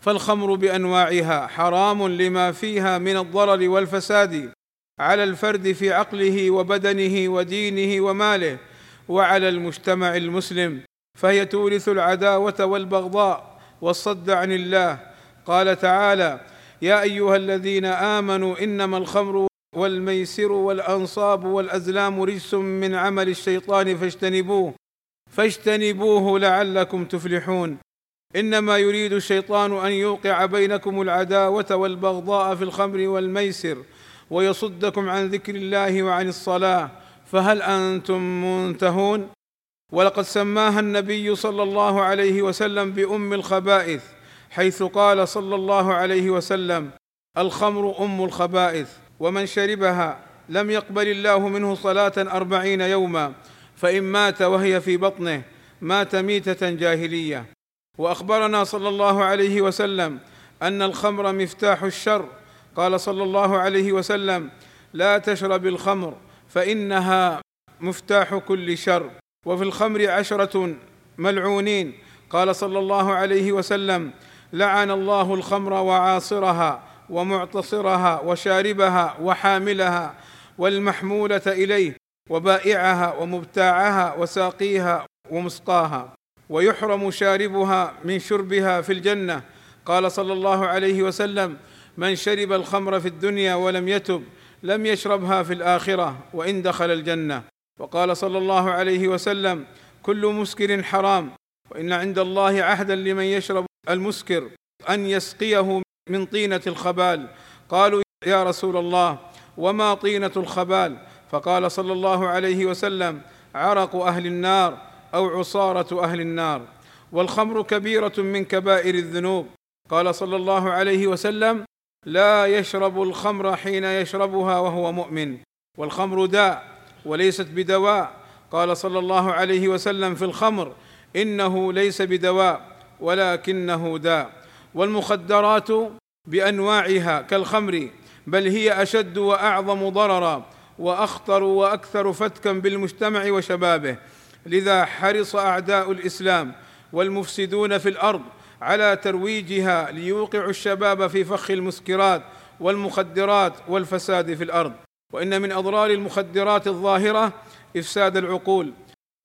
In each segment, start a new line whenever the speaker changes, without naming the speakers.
فالخمر بأنواعها حرام لما فيها من الضرر والفساد على الفرد في عقله وبدنه ودينه وماله وعلى المجتمع المسلم فهي تورث العداوة والبغضاء والصد عن الله. قال تعالى يا أيها الذين آمنوا إنما الخمر والميسر والأنصاب والأزلام رجس من عمل الشيطان فاجتنبوه فاجتنبوه لعلكم تفلحون. إنما يريد الشيطان أن يوقع بينكم العداوة والبغضاء في الخمر والميسر ويصدكم عن ذكر الله وعن الصلاة فهل أنتم منتهون؟ ولقد سماها النبي صلى الله عليه وسلم بأم الخبائث حيث قال صلى الله عليه وسلم الخمر أم الخبائث ومن شربها لم يقبل الله منه صلاة أربعين يوما فإن مات وهي في بطنه مات ميتة جاهلية. وأخبرنا صلى الله عليه وسلم أن الخمر مفتاح الشر. قال صلى الله عليه وسلم لا تشرب الخمر فإنها مفتاح كل شر. وفي الخمر عشرة ملعونين. قال صلى الله عليه وسلم لعن الله الخمر وعاصرها ومعتصرها وشاربها وحاملها والمحمولة إليه وبائعها ومبتاعها وساقيها ومسقاها. ويحرم شاربها من شربها في الجنة. قال صلى الله عليه وسلم من شرب الخمر في الدنيا ولم يتب لم يشربها في الآخرة وإن دخل الجنة. وقال صلى الله عليه وسلم كل مسكر حرام وإن عند الله عهدا لمن يشرب المسكر أن يسقيه من طينة الخبال. قالوا يا رسول الله وما طينة الخبال؟ فقال صلى الله عليه وسلم عرق أهل النار أو عصارة أهل النار والخمر كبيرة من كبائر الذنوب. قال صلى الله عليه وسلم لا يشرب الخمر حين يشربها وهو مؤمن والخمر داء وليست بدواء. قال صلى الله عليه وسلم في الخمر إنه ليس بدواء ولكنه داء. والمخدرات بأنواعها كالخمر بل هي أشد وأعظم ضررا وأخطر وأكثر فتكا بالمجتمع وشبابه. لذا حرص أعداء الإسلام والمفسدون في الأرض على ترويجها ليوقعوا الشباب في فخ المسكرات والمخدرات والفساد في الأرض. وإن من أضرار المخدرات الظاهرة إفساد العقول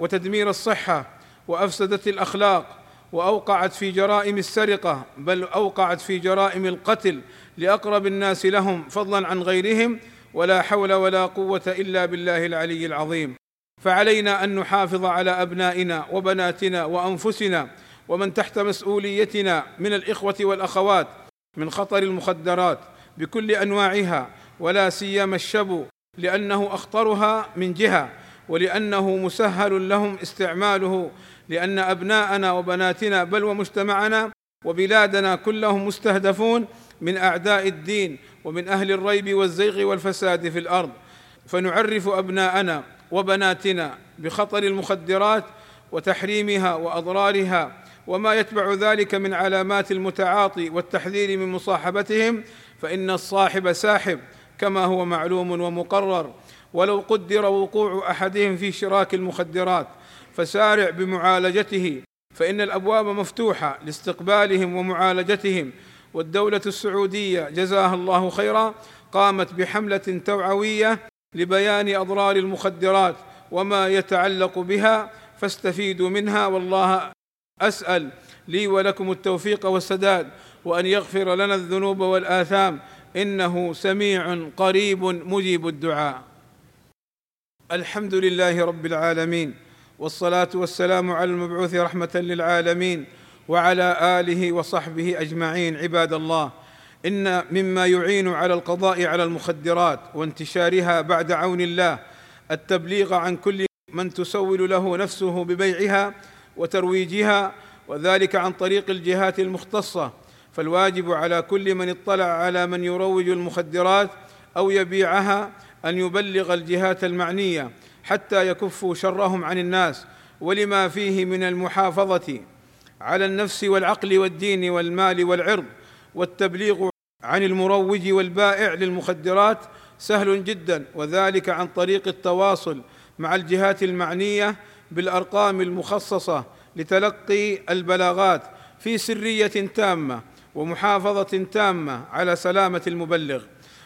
وتدمير الصحة وافسدت الأخلاق وأوقعت في جرائم السرقة بل أوقعت في جرائم القتل لأقرب الناس لهم فضلا عن غيرهم ولا حول ولا قوة إلا بالله العلي العظيم. فعلينا أن نحافظ على أبنائنا وبناتنا وأنفسنا ومن تحت مسؤوليتنا من الإخوة والأخوات من خطر المخدرات بكل أنواعها ولا سيما الشبو لأنه أخطرها من جهة ولأنه مسهل لهم استعماله لأن أبناءنا وبناتنا بل ومجتمعنا وبلادنا كلهم مستهدفون من أعداء الدين ومن أهل الريب والزيغ والفساد في الأرض. فنعرف أبناءنا وبناتنا بخطر المخدرات وتحريمها وأضرارها وما يتبع ذلك من علامات المتعاطي والتحذير من مصاحبتهم فإن الصاحب ساحب كما هو معلوم ومقرر. ولو قدر وقوع أحدهم في شراك المخدرات فسارع بمعالجته فإن الأبواب مفتوحة لاستقبالهم ومعالجتهم. والدولة السعودية جزاها الله خيرا قامت بحملة توعوية لبيان أضرار المخدرات وما يتعلق بها فاستفيدوا منها. والله أسأل لي ولكم التوفيق والسداد وأن يغفر لنا الذنوب والآثام. إنه سميع قريب مجيب الدعاء. الحمد لله رب العالمين والصلاة والسلام على المبعوث رحمة للعالمين وعلى آله وصحبه أجمعين عباد الله. إن مما يعين على القضاء على المخدرات وانتشارها بعد عون الله التبليغ عن كل من تسول له نفسه ببيعها وترويجها وذلك عن طريق الجهات المختصة. فالواجب على كل من اطلع على من يروج المخدرات أو يبيعها أن يبلغ الجهات المعنية حتى يكفوا شرهم عن الناس ولما فيه من المحافظة على النفس والعقل والدين والمال والعرض والتبليغ عن المروج والبائع للمخدرات سهل جدا وذلك عن طريق التواصل مع الجهات المعنية بالأرقام المخصصة لتلقي البلاغات في سرية تامة ومحافظة تامة على سلامة المبلغ.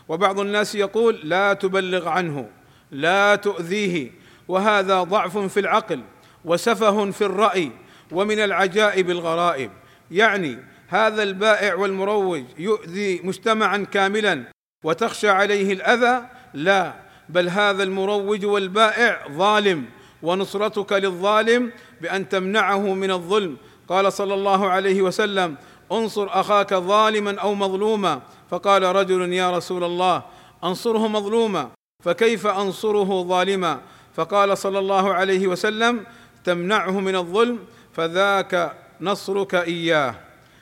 وبعض الناس يقول لا تبلغ عنه لا تؤذيه وهذا ضعف في العقل وسفه في الرأي ومن العجائب الغرائب. يعني هذا البائع والمروج يؤذي مجتمعا كاملا وتخشى عليه الأذى؟ لا بل هذا المروج والبائع ظالم ونصرتك للظالم بأن تمنعه من الظلم. قال صلى الله عليه وسلم انصر أخاك ظالما أو مظلوما. فقال رجل يا رسول الله انصره مظلوما فكيف أنصره ظالما؟ فقال صلى الله عليه وسلم تمنعه من الظلم فذاك نصرك إياه.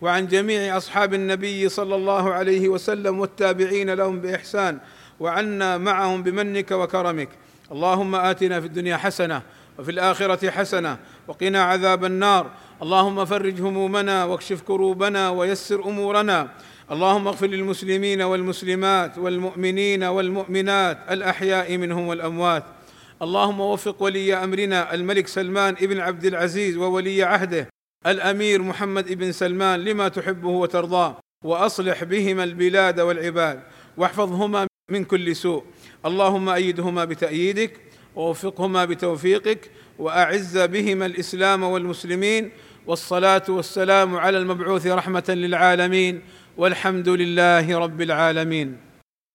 وعن جميع أصحاب النبي صلى الله عليه وسلم والتابعين لهم بإحسان وعنا معهم بمنك وكرمك. اللهم آتنا في الدنيا حسنة وفي الآخرة حسنة وقنا عذاب النار. اللهم فرج همومنا واكشف كروبنا ويسر أمورنا. اللهم اغفر للمسلمين والمسلمات والمؤمنين والمؤمنات الأحياء منهم والأموات. اللهم وفق ولي أمرنا الملك سلمان ابن عبد العزيز وولي عهده. الأمير محمد بن سلمان لما تحبه وترضاه وأصلح بهما البلاد والعباد واحفظهما من كل سوء. اللهم أيدهما بتأييدك ووفقهما بتوفيقك وأعز بهما الإسلام والمسلمين. والصلاة والسلام على المبعوث رحمة للعالمين والحمد لله رب العالمين.